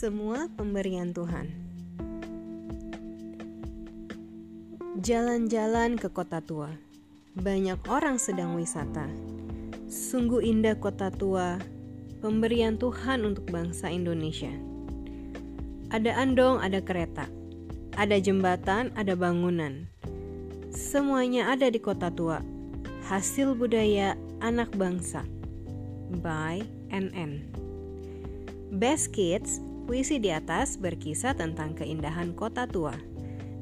Semua pemberian Tuhan. Jalan-jalan ke kota tua. Banyak orang sedang wisata. Sungguh indah kota tua, pemberian Tuhan untuk bangsa Indonesia. Ada andong, ada kereta, ada jembatan, ada bangunan. Semuanya ada di kota tua. Hasil budaya anak bangsa. By NN. Best Kids Puisi di atas berkisah tentang keindahan kota tua.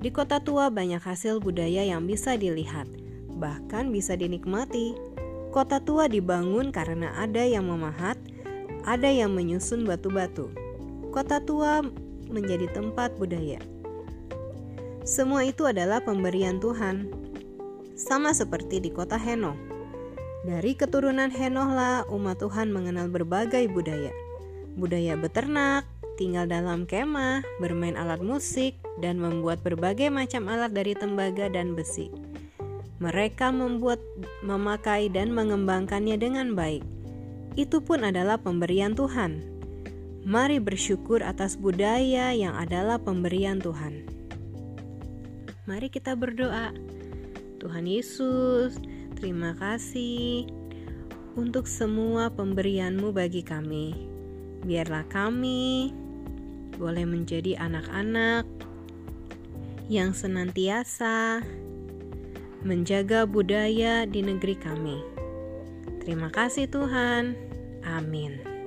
Di kota tua banyak hasil budaya yang bisa dilihat, bahkan bisa dinikmati. Kota tua dibangun karena ada yang memahat, ada yang menyusun batu-batu. Kota tua menjadi tempat budaya. Semua itu adalah pemberian Tuhan. Sama seperti di kota Henoh. Dari keturunan Henohlah umat Tuhan mengenal berbagai budaya. Budaya beternak, tinggal dalam kemah, bermain alat musik, dan membuat berbagai macam alat dari tembaga dan besi. Mereka membuat, memakai, dan mengembangkannya dengan baik. Itu pun adalah pemberian Tuhan. Mari bersyukur atas budaya yang adalah pemberian Tuhan. Mari kita berdoa. Tuhan Yesus, terima kasih untuk semua pemberianmu bagi kami. Biarlah kami boleh menjadi anak-anak yang senantiasa menjaga budaya di negeri kami. Terima kasih, Tuhan. Amin.